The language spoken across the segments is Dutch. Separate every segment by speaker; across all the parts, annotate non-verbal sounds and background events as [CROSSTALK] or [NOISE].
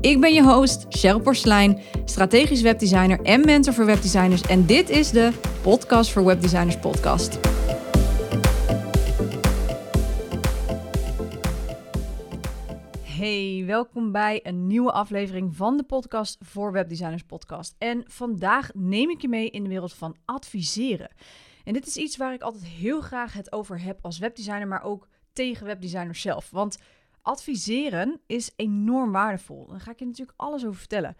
Speaker 1: Ik ben je host, Cheryl Porslein, strategisch webdesigner en mentor voor webdesigners. En dit is de Podcast voor Webdesigners podcast. Hey, welkom bij een nieuwe aflevering van de podcast voor Webdesigners podcast. En vandaag neem ik je mee in de wereld van adviseren. En dit is iets waar ik altijd heel graag het over heb als webdesigner, maar ook tegen webdesigners zelf. Want adviseren is enorm waardevol. Daar ga ik je natuurlijk alles over vertellen.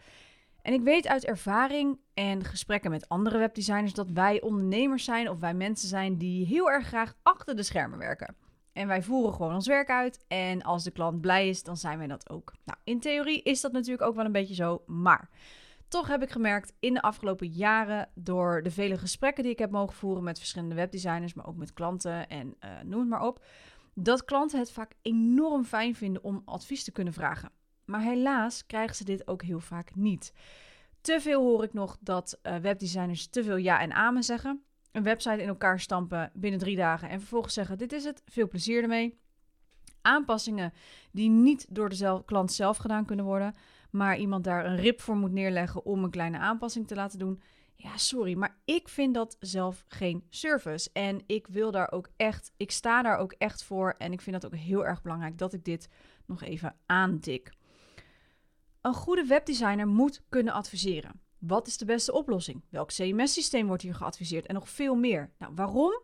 Speaker 1: En ik weet uit ervaring en gesprekken met andere webdesigners dat wij ondernemers zijn of wij mensen zijn die heel erg graag achter de schermen werken. En wij voeren gewoon ons werk uit en als de klant blij is, dan zijn wij dat ook. Nou, in theorie is dat natuurlijk ook wel een beetje zo, maar toch heb ik gemerkt in de afgelopen jaren door de vele gesprekken die ik heb mogen voeren met verschillende webdesigners, maar ook met klanten en uh, noem het maar op, dat klanten het vaak enorm fijn vinden om advies te kunnen vragen. Maar helaas krijgen ze dit ook heel vaak niet. Te veel hoor ik nog dat uh, webdesigners te veel ja en amen zeggen. Een website in elkaar stampen binnen drie dagen en vervolgens zeggen: Dit is het, veel plezier ermee. Aanpassingen die niet door de klant zelf gedaan kunnen worden, maar iemand daar een rip voor moet neerleggen om een kleine aanpassing te laten doen. Ja, sorry, maar ik vind dat zelf geen service. En ik wil daar ook echt, ik sta daar ook echt voor. En ik vind dat ook heel erg belangrijk dat ik dit nog even aantik. Een goede webdesigner moet kunnen adviseren. Wat is de beste oplossing? Welk CMS-systeem wordt hier geadviseerd? En nog veel meer. Nou, waarom?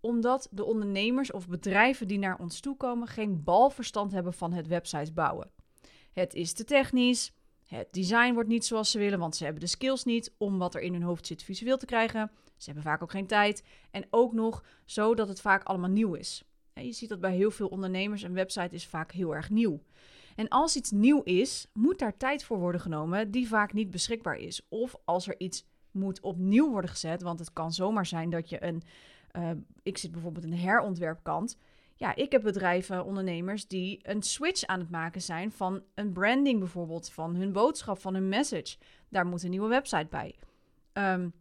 Speaker 1: Omdat de ondernemers of bedrijven die naar ons toe komen geen balverstand hebben van het websites bouwen. Het is te technisch, het design wordt niet zoals ze willen, want ze hebben de skills niet om wat er in hun hoofd zit visueel te krijgen. Ze hebben vaak ook geen tijd. En ook nog zo dat het vaak allemaal nieuw is. Je ziet dat bij heel veel ondernemers. Een website is vaak heel erg nieuw. En als iets nieuw is, moet daar tijd voor worden genomen die vaak niet beschikbaar is. Of als er iets moet opnieuw worden gezet, want het kan zomaar zijn dat je een, uh, ik zit bijvoorbeeld een herontwerpkant, ja, ik heb bedrijven, ondernemers die een switch aan het maken zijn van een branding bijvoorbeeld, van hun boodschap, van hun message. Daar moet een nieuwe website bij. Um,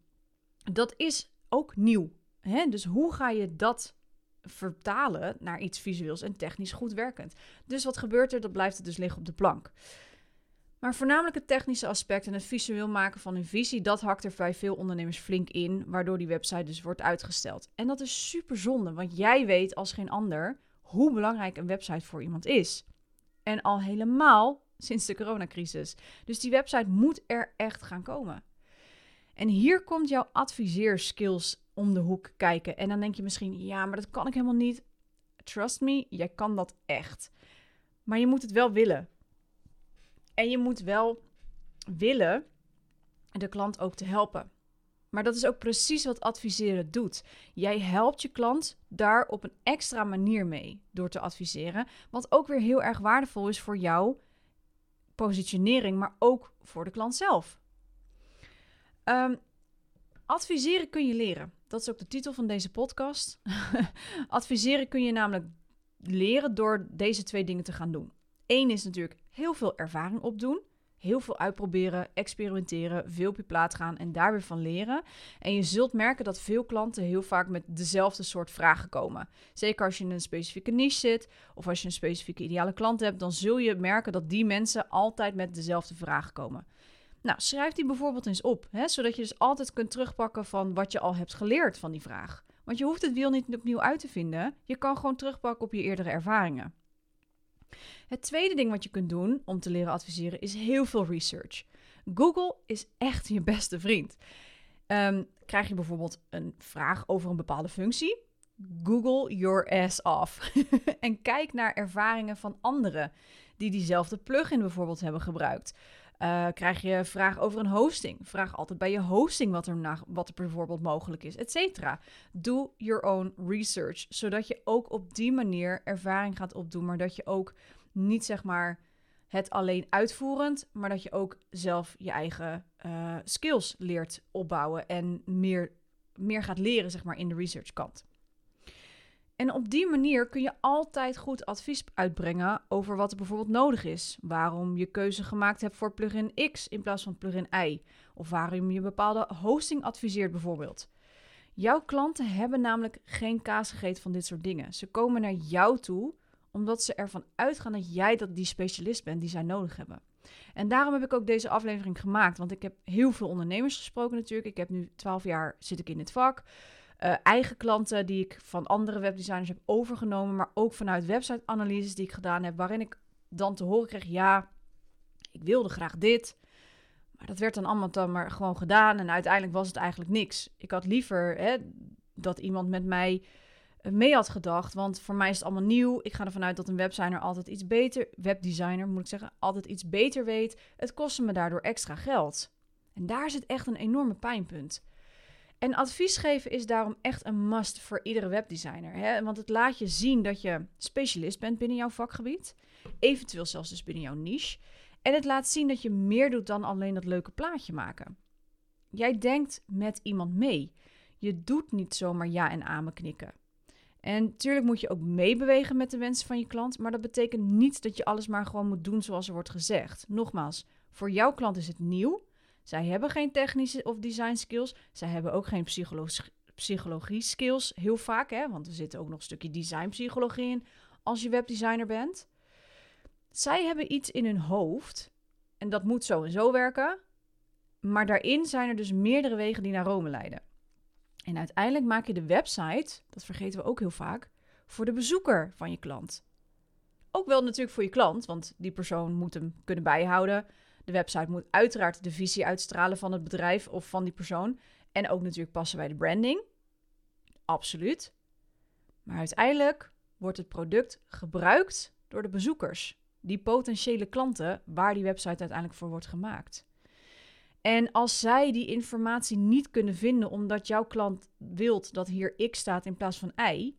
Speaker 1: dat is ook nieuw. Hè? Dus hoe ga je dat vertalen naar iets visueels en technisch goed werkend? Dus wat gebeurt er? Dat blijft het dus liggen op de plank. Maar voornamelijk het technische aspect en het visueel maken van een visie, dat hakt er bij veel ondernemers flink in, waardoor die website dus wordt uitgesteld. En dat is super zonde, want jij weet als geen ander hoe belangrijk een website voor iemand is. En al helemaal sinds de coronacrisis. Dus die website moet er echt gaan komen. En hier komt jouw adviseerskills om de hoek kijken. En dan denk je misschien, ja, maar dat kan ik helemaal niet. Trust me, jij kan dat echt. Maar je moet het wel willen. En je moet wel willen de klant ook te helpen. Maar dat is ook precies wat adviseren doet. Jij helpt je klant daar op een extra manier mee door te adviseren. Wat ook weer heel erg waardevol is voor jouw positionering, maar ook voor de klant zelf. Um, adviseren kun je leren. Dat is ook de titel van deze podcast. [LAUGHS] adviseren kun je namelijk leren door deze twee dingen te gaan doen. Eén is natuurlijk heel veel ervaring opdoen. Heel veel uitproberen, experimenteren, veel op je plaat gaan en daar weer van leren. En je zult merken dat veel klanten heel vaak met dezelfde soort vragen komen. Zeker als je in een specifieke niche zit of als je een specifieke ideale klant hebt, dan zul je merken dat die mensen altijd met dezelfde vragen komen. Nou, schrijf die bijvoorbeeld eens op, hè, zodat je dus altijd kunt terugpakken van wat je al hebt geleerd van die vraag. Want je hoeft het wiel niet opnieuw uit te vinden. Je kan gewoon terugpakken op je eerdere ervaringen. Het tweede ding wat je kunt doen om te leren adviseren is heel veel research. Google is echt je beste vriend. Um, krijg je bijvoorbeeld een vraag over een bepaalde functie? Google your ass off. [LAUGHS] en kijk naar ervaringen van anderen die diezelfde plugin bijvoorbeeld hebben gebruikt. Uh, krijg je vraag over een hosting? Vraag altijd bij je hosting wat er, wat er bijvoorbeeld mogelijk is, et cetera. Doe your own research, zodat je ook op die manier ervaring gaat opdoen, maar dat je ook niet zeg maar het alleen uitvoerend, maar dat je ook zelf je eigen eh, skills leert opbouwen en meer, meer gaat leren, zeg maar, in de research kant. En op die manier kun je altijd goed advies uitbrengen over wat er bijvoorbeeld nodig is. Waarom je keuze gemaakt hebt voor plugin X in plaats van plugin Y. Of waarom je bepaalde hosting adviseert bijvoorbeeld. Jouw klanten hebben namelijk geen kaas gegeten van dit soort dingen. Ze komen naar jou toe omdat ze ervan uitgaan dat jij dat die specialist bent die zij nodig hebben. En daarom heb ik ook deze aflevering gemaakt, want ik heb heel veel ondernemers gesproken natuurlijk. Ik heb nu 12 jaar zit ik in het vak. Uh, eigen klanten die ik van andere webdesigners heb overgenomen, maar ook vanuit website-analyses die ik gedaan heb, waarin ik dan te horen kreeg: ja, ik wilde graag dit, maar dat werd dan allemaal dan maar gewoon gedaan en uiteindelijk was het eigenlijk niks. Ik had liever hè, dat iemand met mij eh, mee had gedacht, want voor mij is het allemaal nieuw. Ik ga ervan uit dat een webdesigner altijd iets beter, webdesigner moet ik zeggen, altijd iets beter weet. Het kostte me daardoor extra geld. En daar zit echt een enorme pijnpunt. En advies geven is daarom echt een must voor iedere webdesigner. Hè? Want het laat je zien dat je specialist bent binnen jouw vakgebied. Eventueel zelfs dus binnen jouw niche. En het laat zien dat je meer doet dan alleen dat leuke plaatje maken. Jij denkt met iemand mee. Je doet niet zomaar ja en amen knikken. En natuurlijk moet je ook meebewegen met de wensen van je klant, maar dat betekent niet dat je alles maar gewoon moet doen zoals er wordt gezegd. Nogmaals, voor jouw klant is het nieuw. Zij hebben geen technische of design skills. Zij hebben ook geen psychologie skills, heel vaak, hè, want er zit ook nog een stukje designpsychologie in als je webdesigner bent. Zij hebben iets in hun hoofd en dat moet zo en zo werken. Maar daarin zijn er dus meerdere wegen die naar Rome leiden. En uiteindelijk maak je de website, dat vergeten we ook heel vaak, voor de bezoeker van je klant. Ook wel natuurlijk voor je klant, want die persoon moet hem kunnen bijhouden. De website moet uiteraard de visie uitstralen van het bedrijf of van die persoon. En ook natuurlijk passen bij de branding. Absoluut. Maar uiteindelijk wordt het product gebruikt door de bezoekers, die potentiële klanten waar die website uiteindelijk voor wordt gemaakt. En als zij die informatie niet kunnen vinden omdat jouw klant wilt dat hier X staat in plaats van Y,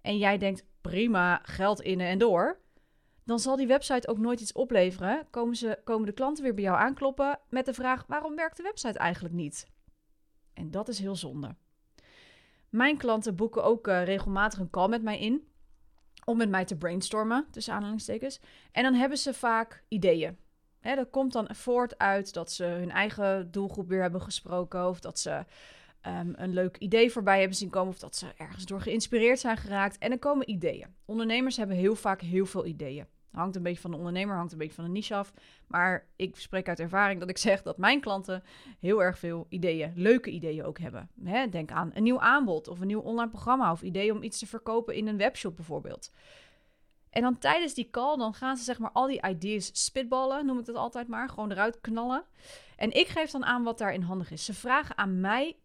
Speaker 1: en jij denkt prima, geld in en door, dan zal die website ook nooit iets opleveren. Komen, ze, komen de klanten weer bij jou aankloppen met de vraag: waarom werkt de website eigenlijk niet? En dat is heel zonde. Mijn klanten boeken ook uh, regelmatig een call met mij in om met mij te brainstormen, tussen aanhalingstekens. En dan hebben ze vaak ideeën. Hè, dat komt dan voort uit dat ze hun eigen doelgroep weer hebben gesproken. Of dat ze um, een leuk idee voorbij hebben zien komen. Of dat ze ergens door geïnspireerd zijn geraakt. En dan komen ideeën. Ondernemers hebben heel vaak heel veel ideeën. Hangt een beetje van de ondernemer, hangt een beetje van de niche af. Maar ik spreek uit ervaring dat ik [LAUGHS] zeg dat mijn klanten heel erg veel ideeën, leuke ideeën ook hebben. Hè, denk aan een nieuw aanbod of een nieuw online programma of ideeën om iets te verkopen in een webshop bijvoorbeeld. En dan tijdens die call, dan gaan ze zeg maar al die ideeën spitballen, noem ik dat altijd maar, gewoon eruit knallen. En ik geef dan aan wat daarin handig is. Ze vragen aan mij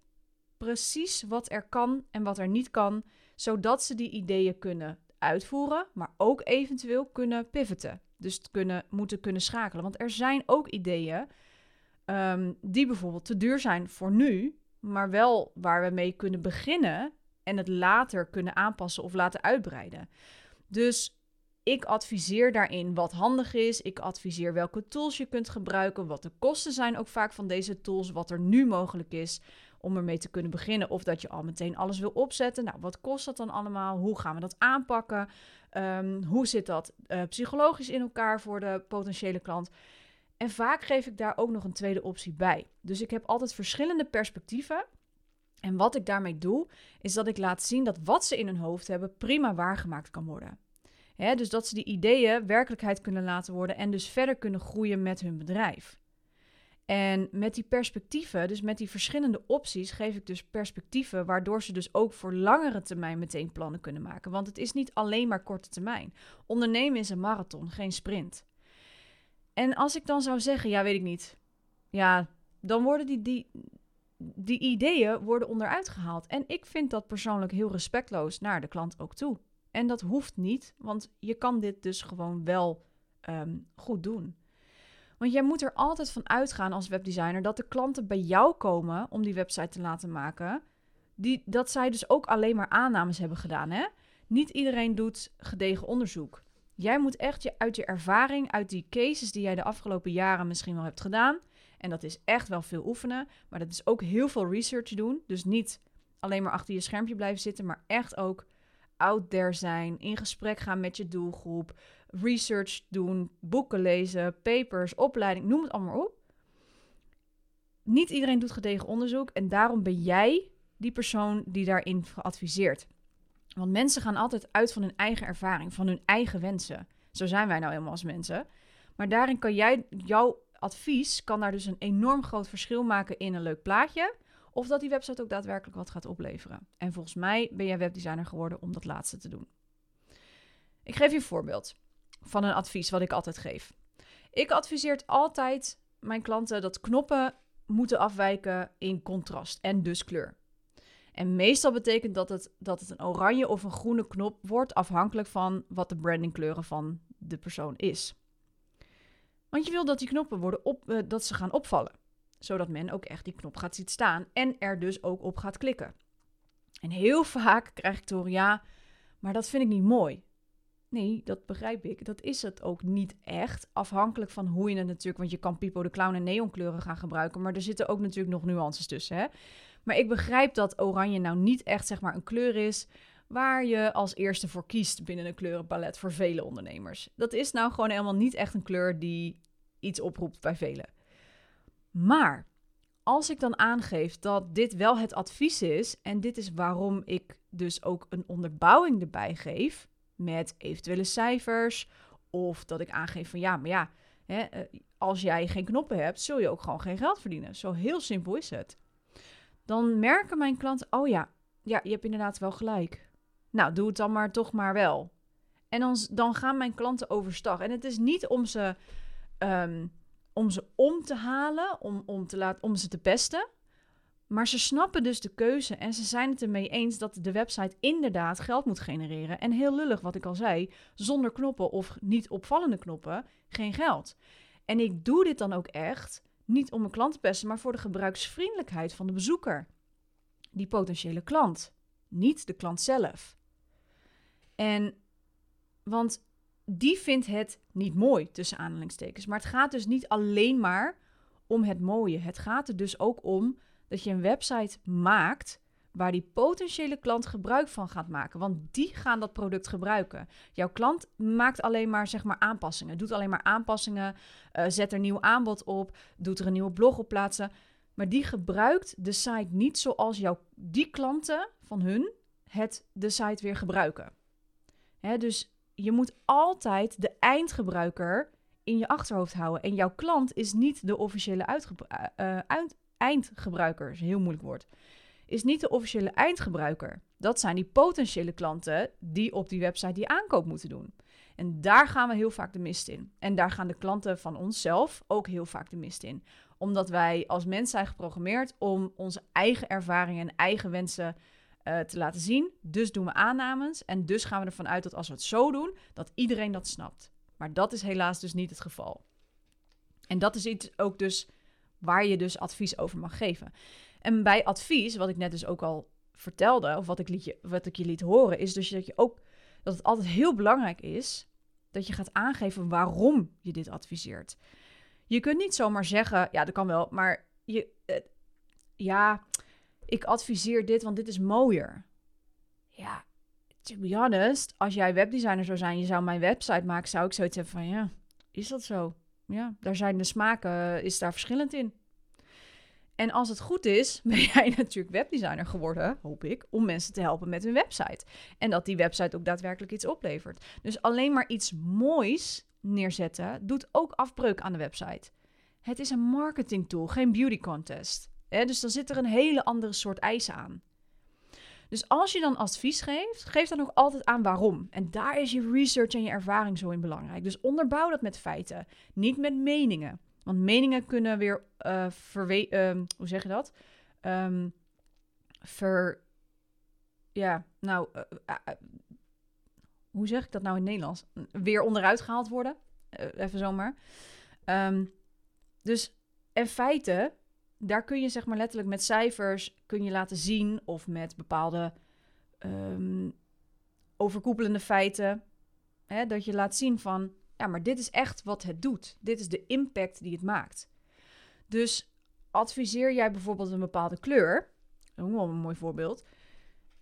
Speaker 1: precies wat er kan en wat er niet kan, zodat ze die ideeën kunnen uitvoeren, maar ook eventueel kunnen pivoten. Dus kunnen, moeten kunnen schakelen. Want er zijn ook ideeën ehm, die bijvoorbeeld te duur zijn voor nu, maar wel waar we mee kunnen beginnen en het later kunnen aanpassen of laten uitbreiden. Dus ik adviseer daarin wat handig is. Ik adviseer welke tools je kunt gebruiken, wat de kosten zijn ook vaak van deze tools, wat er nu mogelijk is om ermee te kunnen beginnen. Of dat je al meteen alles wil opzetten. Nou, wat kost dat dan allemaal? Hoe gaan we dat aanpakken? Ehm, hoe zit dat uh, psychologisch in elkaar voor de potentiële klant? En vaak geef ik daar ook nog een tweede optie bij. Dus ik heb altijd verschillende perspectieven. En wat ik daarmee doe, is dat ik laat zien dat wat ze in hun hoofd hebben prima waargemaakt kan worden. dus dat ze die ideeën werkelijkheid kunnen laten worden en dus verder kunnen groeien met hun bedrijf. En met die perspectieven, dus met die verschillende opties, geef ik dus perspectieven waardoor ze dus ook voor langere termijn meteen plannen kunnen maken. Want het is niet alleen maar korte termijn. Ondernemen is een marathon, geen sprint. En als ik dan zou zeggen, ja, weet ik niet. Ja, dan worden die, die, ideeën worden onderuit gehaald. En ik vind dat persoonlijk heel respectloos naar de klant ook toe. En dat hoeft niet, want je kan dit dus gewoon wel um, goed doen. Want jij moet er altijd van uitgaan als webdesigner dat de klanten bij jou komen om die website te laten maken. Die, dat zij dus ook alleen maar aannames hebben gedaan. Hè? Niet iedereen doet gedegen onderzoek. Jij moet echt je, uit je ervaring, uit die cases die jij de afgelopen jaren misschien wel hebt gedaan En dat is echt wel veel oefenen, maar dat is ook heel veel research doen. Dus niet alleen maar achter je schermpje blijven zitten, maar echt ook out there zijn, in gesprek gaan met je doelgroep, research doen, boeken lezen, papers, opleiding, noem het allemaal op. Niet iedereen doet gedegen onderzoek en daarom ben jij die persoon die daarin geadviseerd. Want mensen gaan altijd uit van hun eigen ervaring, van hun eigen wensen. Zo zijn wij nou helemaal als mensen. Maar daarin kan jij, jouw advies kan daar dus een enorm groot verschil maken in een leuk plaatje. Of dat die website ook daadwerkelijk wat gaat opleveren. En volgens mij ben jij webdesigner geworden om dat laatste te doen. Ik geef je een voorbeeld van een advies wat ik altijd geef. Ik adviseer altijd mijn klanten dat knoppen moeten afwijken in contrast en dus kleur. En meestal betekent dat het, dat het een oranje of een groene knop wordt, afhankelijk van wat de brandingkleuren van de persoon is. Want je wil dat die knoppen worden op, uh, dat ze gaan opvallen, zodat men ook echt die knop gaat zien staan en er dus ook op gaat klikken. En heel vaak krijg ik te ja, maar dat vind ik niet mooi. Nee, dat begrijp ik. Dat is het ook niet echt. Afhankelijk van hoe je het natuurlijk. Want je kan Pipo de Clown en neonkleuren gaan gebruiken. Maar er zitten ook natuurlijk nog nuances tussen. Hè? Maar ik begrijp dat oranje nou niet echt zeg maar een kleur is waar je als eerste voor kiest binnen een kleurenpalet voor vele ondernemers. Dat is nou gewoon helemaal niet echt een kleur die iets oproept bij velen. Maar als ik dan aangeef dat dit wel het advies is en dit is waarom ik dus ook een onderbouwing erbij geef met eventuele cijfers of dat ik aangeef van ja, maar ja, hè, eh, als jij geen knoppen hebt, zul je ook gewoon geen geld verdienen. Zo heel simpel is het dan merken mijn klanten: oh ja, ja, je hebt inderdaad wel gelijk. Nou, doe het dan maar toch maar wel. En dan, dan gaan mijn klanten overstag. En het is niet om ze, um, om, ze om te halen, om, om, te laten, om ze te pesten. Maar ze snappen dus de keuze en ze zijn het ermee eens dat de website inderdaad geld moet genereren. En heel lullig, wat ik al zei, zonder knoppen of niet opvallende knoppen, geen geld. En ik doe dit dan ook echt niet om een klant te pesten, maar voor de gebruiksvriendelijkheid van de bezoeker. Die potentiële klant, niet de klant zelf. En want die vindt het niet mooi tussen aanhalingstekens. Maar het gaat dus niet alleen maar om het mooie. Het gaat er dus ook om dat je een website maakt waar die potentiële klant gebruik van gaat maken. Want die gaan dat product gebruiken. Jouw klant maakt alleen maar, zeg maar aanpassingen. Doet alleen maar aanpassingen. Uh, zet er nieuw aanbod op. Doet er een nieuwe blog op plaatsen. Maar die gebruikt de site niet zoals jouw, die klanten van hun het, de site weer gebruiken. Dus je moet altijd de eindgebruiker in je achterhoofd houden. En jouw klant is niet de officiële uh, uit, eindgebruiker. is een heel moeilijk woord is niet de officiële eindgebruiker. Dat zijn die potentiële klanten die op die website die aankoop moeten doen. En daar gaan we heel vaak de mist in. En daar gaan de klanten van onszelf ook heel vaak de mist in. Omdat wij als mens zijn geprogrammeerd om onze eigen ervaringen en eigen wensen uh, te laten zien. Dus doen we aannames. En dus gaan we ervan uit dat als we het zo doen, dat iedereen dat snapt. Maar dat is helaas dus niet het geval. En dat is iets ook dus waar je dus advies over mag geven. En bij advies, wat ik net dus ook al vertelde, of wat ik, liet je, wat ik je liet horen, is dus dat je ook dat het altijd heel belangrijk is dat je gaat aangeven waarom je dit adviseert. Je kunt niet zomaar zeggen, ja, dat kan wel, maar je, uh, ja, ik adviseer dit, want dit is mooier. Ja, to be honest, als jij webdesigner zou zijn, je zou mijn website maken, zou ik zoiets hebben van, ja, is dat zo? Ja, daar zijn de smaken, is daar verschillend in. En als het goed is, [LAUGHS] ben jij natuurlijk webdesigner geworden, hoop ik, om mensen te helpen met hun website. En dat die website ook daadwerkelijk iets oplevert. Dus alleen maar iets moois neerzetten doet ook afbreuk aan de website. Het is een marketing tool, geen beauty contest. Dus dan zit er een hele andere soort eisen aan. Dus als je dan advies geeft, geef dan ook altijd aan waarom. En daar is je research en je ervaring zo in belangrijk. Dus onderbouw dat met feiten, niet met meningen. Want meningen kunnen weer uh, hoe zeg je dat? Um, ver, ja, nou, uh, uh, hoe zeg ik dat nou in Nederlands? Weer onderuit gehaald worden, even zomaar. Um, dus en feiten, daar kun je zeg maar letterlijk met cijfers kun je laten zien of met bepaalde overkoepelende feiten, hè, dat je laat zien van ja, maar dit is echt wat het doet. Dit is de impact die het maakt. Dus adviseer jij bijvoorbeeld een bepaalde kleur, wel een mooi voorbeeld,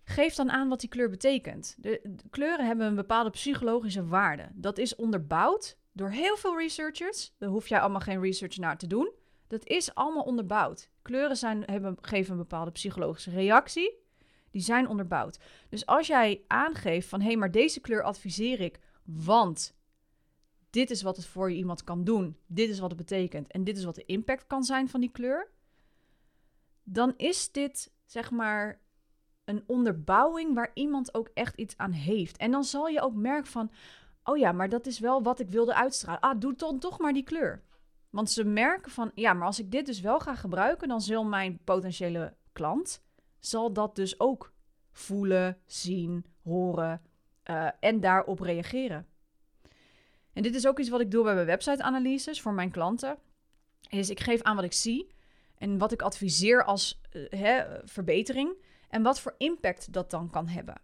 Speaker 1: geef dan aan wat die kleur betekent. De kleuren hebben een bepaalde psychologische waarde. Dat is onderbouwd door heel veel researchers. Daar hoef jij allemaal geen research naar te doen. Dat is allemaal onderbouwd. Kleuren zijn, hebben, geven een bepaalde psychologische reactie. Die zijn onderbouwd. Dus als jij aangeeft van hé, hey, maar deze kleur adviseer ik, want dit is wat het voor je iemand kan doen, dit is wat het betekent en dit is wat de impact kan zijn van die kleur, dan is dit zeg maar een onderbouwing waar iemand ook echt iets aan heeft. En dan zal je ook merken van, oh ja, maar dat is wel wat ik wilde uitstralen. Ah, doe dan toch maar die kleur. Want ze merken van, ja, maar als ik dit dus wel ga gebruiken, dan zal mijn potentiële klant, zal dat dus ook voelen, zien, horen uh, en daarop reageren. En dit is ook iets wat ik doe bij mijn website-analyses voor mijn klanten. Is ik geef aan wat ik zie en wat ik adviseer als uh, hè, verbetering en wat voor impact dat dan kan hebben.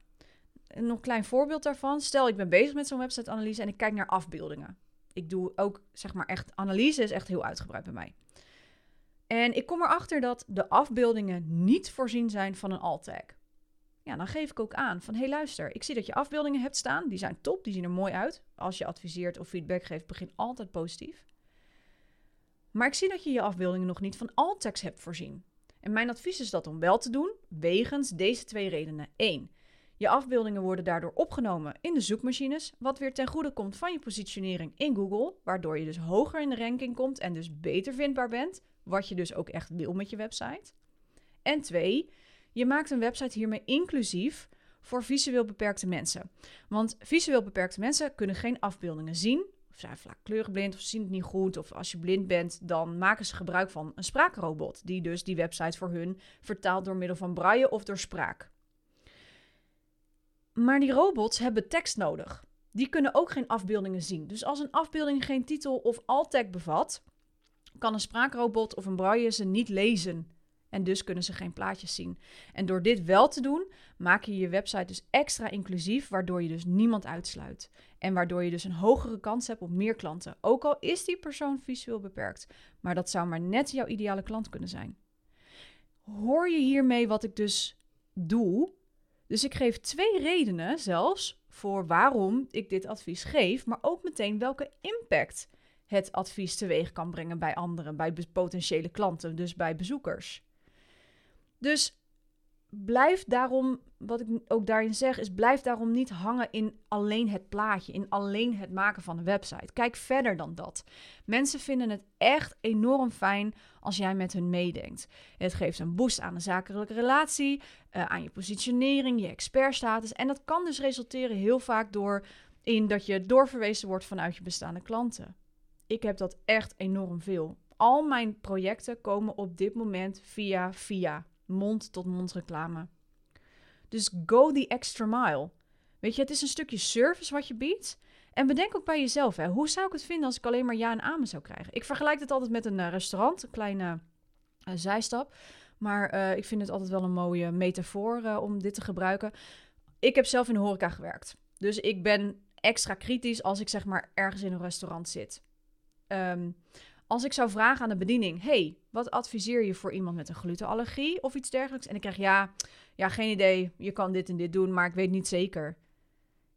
Speaker 1: En nog een klein voorbeeld daarvan. Stel, ik ben bezig met zo'n website-analyse en ik kijk naar afbeeldingen. Ik doe ook, zeg maar, echt analyse is echt heel uitgebreid bij mij. En ik kom erachter dat de afbeeldingen niet voorzien zijn van een alt-tag. Ja, dan geef ik ook aan van, hé hey, luister, ik zie dat je afbeeldingen hebt staan. Die zijn top, die zien er mooi uit. Als je adviseert of feedback geeft, begin altijd positief. Maar ik zie dat je je afbeeldingen nog niet van alt-tags hebt voorzien. En mijn advies is dat om wel te doen, wegens deze twee redenen. 1. Je afbeeldingen worden daardoor opgenomen in de zoekmachines, wat weer ten goede komt van je positionering in Google, waardoor je dus hoger in de ranking komt en dus beter vindbaar bent, wat je dus ook echt wil met je website. En 2. Je maakt een website hiermee inclusief voor visueel beperkte mensen. Want visueel beperkte mensen kunnen geen afbeeldingen zien, of zijn vaak kleurenblind of zien het niet goed. Of als je blind bent, dan maken ze gebruik van een spraakrobot. Die dus die website voor hun vertaalt door middel van braille of door spraak. Maar die robots hebben tekst nodig. Die kunnen ook geen afbeeldingen zien. Dus als een afbeelding geen titel of alt-tag bevat, kan een spraakrobot of een braille ze niet lezen. En dus kunnen ze geen plaatjes zien. En door dit wel te doen, maak je je website dus extra inclusief, waardoor je dus niemand uitsluit. En waardoor je dus een hogere kans hebt op meer klanten. Ook al is die persoon visueel beperkt. Maar dat zou maar net jouw ideale klant kunnen zijn. Hoor je hiermee wat ik dus doe? Dus ik geef twee redenen zelfs voor waarom ik dit advies geef, maar ook meteen welke impact het advies teweeg kan brengen bij anderen, bij potentiële klanten, dus bij bezoekers. Dus blijf daarom, wat ik ook daarin zeg, is blijf daarom niet hangen in alleen het plaatje, in alleen het maken van een website. Kijk verder dan dat. Mensen vinden het echt enorm fijn als jij met hun meedenkt. Het geeft een boost aan de zakelijke relatie, uh, aan je positionering, je expertstatus. En dat kan dus resulteren heel vaak door in dat je doorverwezen wordt vanuit je bestaande klanten. Ik heb dat echt enorm veel. Al mijn projecten komen op dit moment via via mond-tot-mond reclame. Dus go the extra mile. Weet je, het is een stukje service wat je biedt. En bedenk ook bij jezelf, hè, hoe zou ik het vinden als ik alleen maar ja en amen zou krijgen? Ik vergelijk het altijd met een uh, restaurant, een kleine uh, zijstap. Maar uh, ik vind het altijd wel een mooie metafoor om dit te gebruiken. Ik heb zelf in de horeca gewerkt. Dus ik ben extra kritisch als ik zeg maar ergens in een restaurant zit. Um, als ik zou vragen aan de bediening: hey, wat adviseer je voor iemand met een glutenallergie of iets dergelijks? En ik krijg ja, ja, geen idee. Je kan dit en dit doen, maar ik weet niet zeker.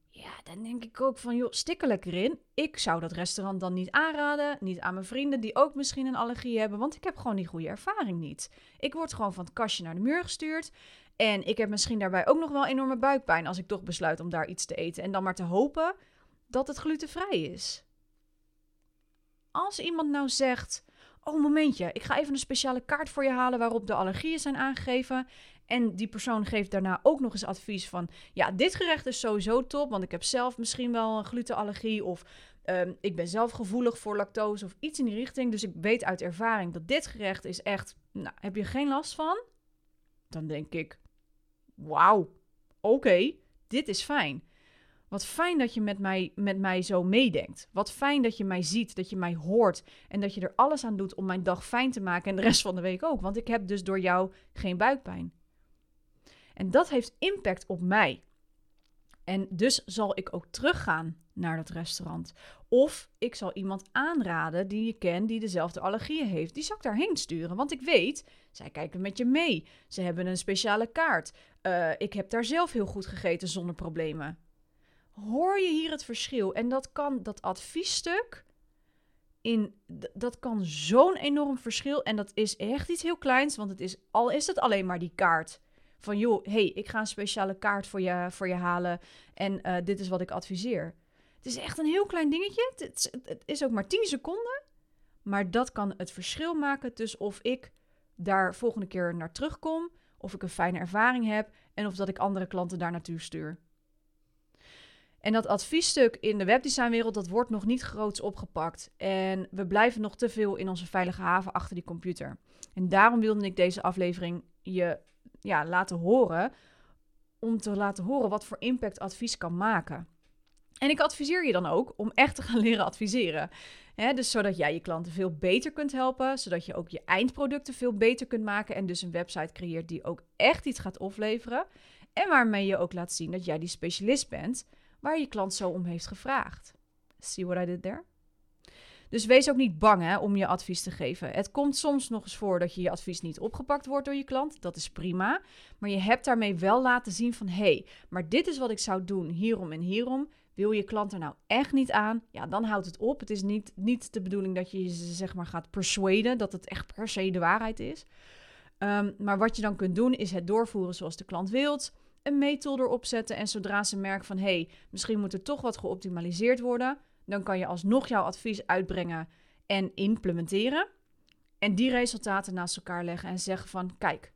Speaker 1: Ja, dan denk ik ook van, joh, stik er. Ik zou dat restaurant dan niet aanraden. Niet aan mijn vrienden die ook misschien een allergie hebben. Want ik heb gewoon die goede ervaring niet. Ik word gewoon van het kastje naar de muur gestuurd. En ik heb misschien daarbij ook nog wel enorme buikpijn als ik toch besluit om daar iets te eten. En dan maar te hopen dat het glutenvrij is als iemand nou zegt: Oh, momentje, ik ga even een speciale kaart voor je halen waarop de allergieën zijn aangegeven. En die persoon geeft daarna ook nog eens advies van: Ja, dit gerecht is sowieso top, want ik heb zelf misschien wel een glutenallergie. Of um, ik ben zelf gevoelig voor lactose of iets in die richting. Dus ik weet uit ervaring dat dit gerecht is echt. Nou, heb je geen last van? Dan denk ik: Wauw, oké, dit is fijn. Wat fijn dat je met mij, met mij zo meedenkt. Wat fijn dat je mij ziet, dat je mij hoort en dat je er alles aan doet om mijn dag fijn te maken en de rest van de week ook. Want ik heb dus door jou geen buikpijn. En dat heeft impact op mij. En dus zal ik ook teruggaan naar dat restaurant. Of ik zal iemand aanraden die je kent, die dezelfde allergieën heeft. Die zal ik daarheen sturen. Want ik weet, zij kijken met je mee. Ze hebben een speciale kaart. Uh, ik heb daar zelf heel goed gegeten zonder problemen. Hoor je hier het verschil? En dat kan dat adviesstuk. In, dat kan zo'n enorm verschil. En dat is echt iets heel kleins. Want het is, al is het alleen maar die kaart. Van joh, hey, ik ga een speciale kaart voor je, voor je halen. En uh, dit is wat ik adviseer. Het is echt een heel klein dingetje. Het, het is ook maar 10 seconden. Maar dat kan het verschil maken tussen of ik daar volgende keer naar terugkom. Of ik een fijne ervaring heb. En of dat ik andere klanten daar naartoe stuur. En dat adviesstuk in de webdesignwereld, dat wordt nog niet groots opgepakt. En we blijven nog te veel in onze veilige haven achter die computer. En daarom wilde ik deze aflevering je ja, laten horen. Om te laten horen wat voor impact advies kan maken. En ik adviseer je dan ook om echt te gaan [LAUGHS] leren adviseren. dus zodat jij je klanten veel beter kunt helpen, zodat je ook je eindproducten veel beter kunt maken en dus een website creëert die ook echt iets gaat opleveren. En waarmee je ook laat zien dat jij die specialist bent waar je klant zo om heeft gevraagd. See what I did there? Dus wees ook niet bang hè, om je advies te geven. Het komt soms nog eens voor dat je je advies niet opgepakt wordt door je klant. Dat is prima. Maar je hebt daarmee wel laten zien van... hé, hey, maar dit is wat ik zou doen hierom en hierom. Wil je klant er nou echt niet aan? Ja, dan houdt het op. Het is niet, niet de bedoeling dat je ze zeg maar gaat persuaden... dat het echt per se de waarheid is. Um, maar wat je dan kunt doen is het doorvoeren zoals de klant wilt een meettool erop zetten en zodra ze merken van hé, hey, misschien moet er toch wat geoptimaliseerd worden, dan kan je alsnog jouw advies uitbrengen en implementeren. En die resultaten naast elkaar leggen en zeggen van kijk,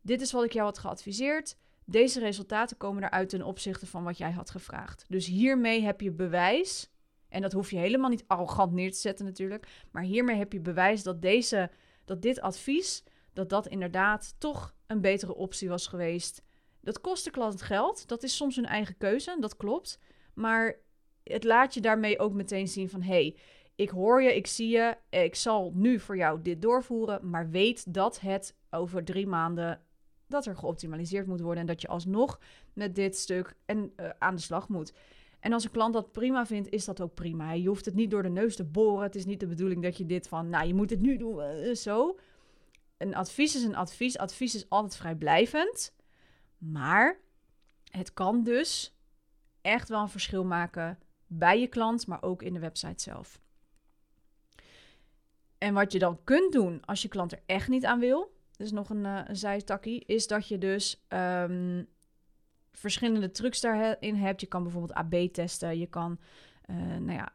Speaker 1: dit is wat ik jou had geadviseerd. Deze resultaten komen eruit ten opzichte van wat jij had gevraagd. Dus hiermee heb je bewijs, en dat hoef je helemaal niet arrogant neer te zetten natuurlijk, maar hiermee heb je bewijs dat, deze, dat dit advies, dat dat inderdaad toch een betere optie was geweest dat kost de klant geld. Dat is soms hun eigen keuze, dat klopt. Maar het laat je daarmee ook meteen zien van... hey, ik hoor je, ik zie je, ik zal nu voor jou dit doorvoeren... maar weet dat het over drie maanden dat er geoptimaliseerd moet worden... en dat je alsnog met dit stuk en, uh, aan de slag moet. En als een klant dat prima vindt, is dat ook prima. Je hoeft het niet door de neus te boren. Het is niet de bedoeling dat je dit van, nou, je moet het nu doen, uh, zo. Een advies is een advies. Advies is altijd vrijblijvend. Maar het kan dus echt wel een verschil maken bij je klant, maar ook in de website zelf. En wat je dan kunt doen als je klant er echt niet aan wil, dus nog een, uh, een zijtakkie, is dat je dus um, verschillende trucs daarin hebt. Je kan bijvoorbeeld AB testen, je kan uh, nou ja,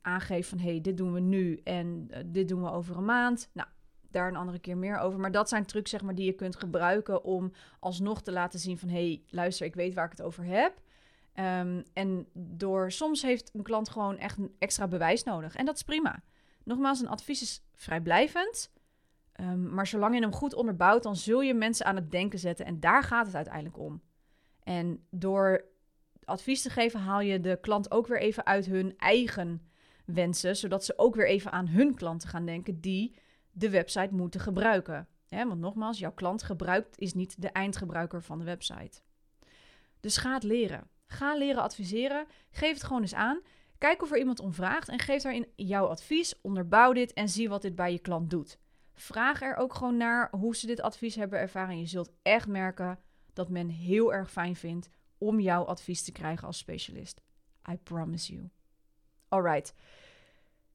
Speaker 1: aangeven van hey, dit doen we nu en uh, dit doen we over een maand. Nou, daar een andere keer meer over. Maar dat zijn trucs zeg maar, die je kunt gebruiken om alsnog te laten zien van... hé, hey, luister, ik weet waar ik het over heb. Um, en door soms heeft een klant gewoon echt een extra bewijs nodig. En dat is prima. Nogmaals, een advies is vrijblijvend. Um, maar zolang je hem goed onderbouwt, dan zul je mensen aan het denken zetten. En daar gaat het uiteindelijk om. En door advies te geven, haal je de klant ook weer even uit hun eigen wensen. Zodat ze ook weer even aan hun klanten gaan denken die de website moeten gebruiken. want nogmaals, jouw klant gebruikt is niet de eindgebruiker van de website. Dus ga het leren. Ga leren adviseren. Geef het gewoon eens aan. Kijk of er iemand om vraagt en geef daarin jouw advies. Onderbouw dit en zie wat dit bij je klant doet. Vraag er ook gewoon naar hoe ze dit advies hebben ervaren. Je zult echt merken dat men heel erg fijn vindt om jouw advies te krijgen als specialist. I promise you. Alright.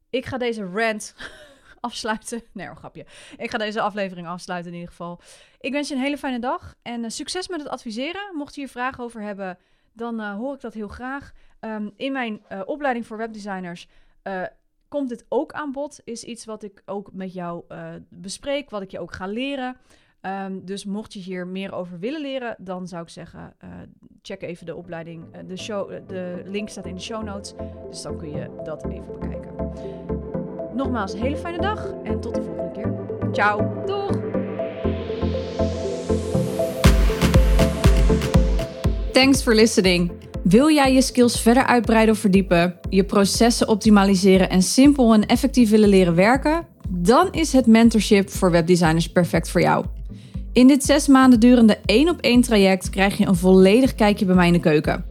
Speaker 1: Ik ga deze rant [LAUGHS] afsluiten. [LAUGHS] Nee, een grapje. Ik ga deze aflevering afsluiten in ieder geval. Ik wens je een hele fijne dag en uh, succes met het adviseren. Mocht je hier vragen over hebben, dan uh, hoor ik dat heel graag. Um, in mijn uh, opleiding voor webdesigners komt dit ook aan bod. Is iets wat ik ook met jou bespreek, wat ik je ook ga leren. Um, dus mocht je hier meer over willen leren, dan zou ik zeggen, check even de opleiding. de, show, de link staat in de show notes, dus dan kun je dat even bekijken. Nogmaals, hele fijne dag en tot de volgende keer. Ciao, doeg! Thanks for listening. Wil jij je skills verder uitbreiden of verdiepen, je processen optimaliseren en simpel en effectief willen leren werken? Dan is het mentorship voor webdesigners perfect voor jou. In dit zes maanden durende één op één traject krijg je een volledig kijkje bij mij in de keuken.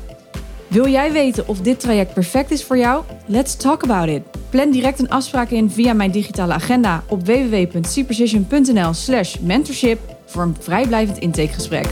Speaker 1: Wil jij weten of dit traject perfect is voor jou? Let's talk about it. Plan direct een afspraak in via mijn digitale agenda op www.cprecision.nl/slash mentorship voor een vrijblijvend intakegesprek.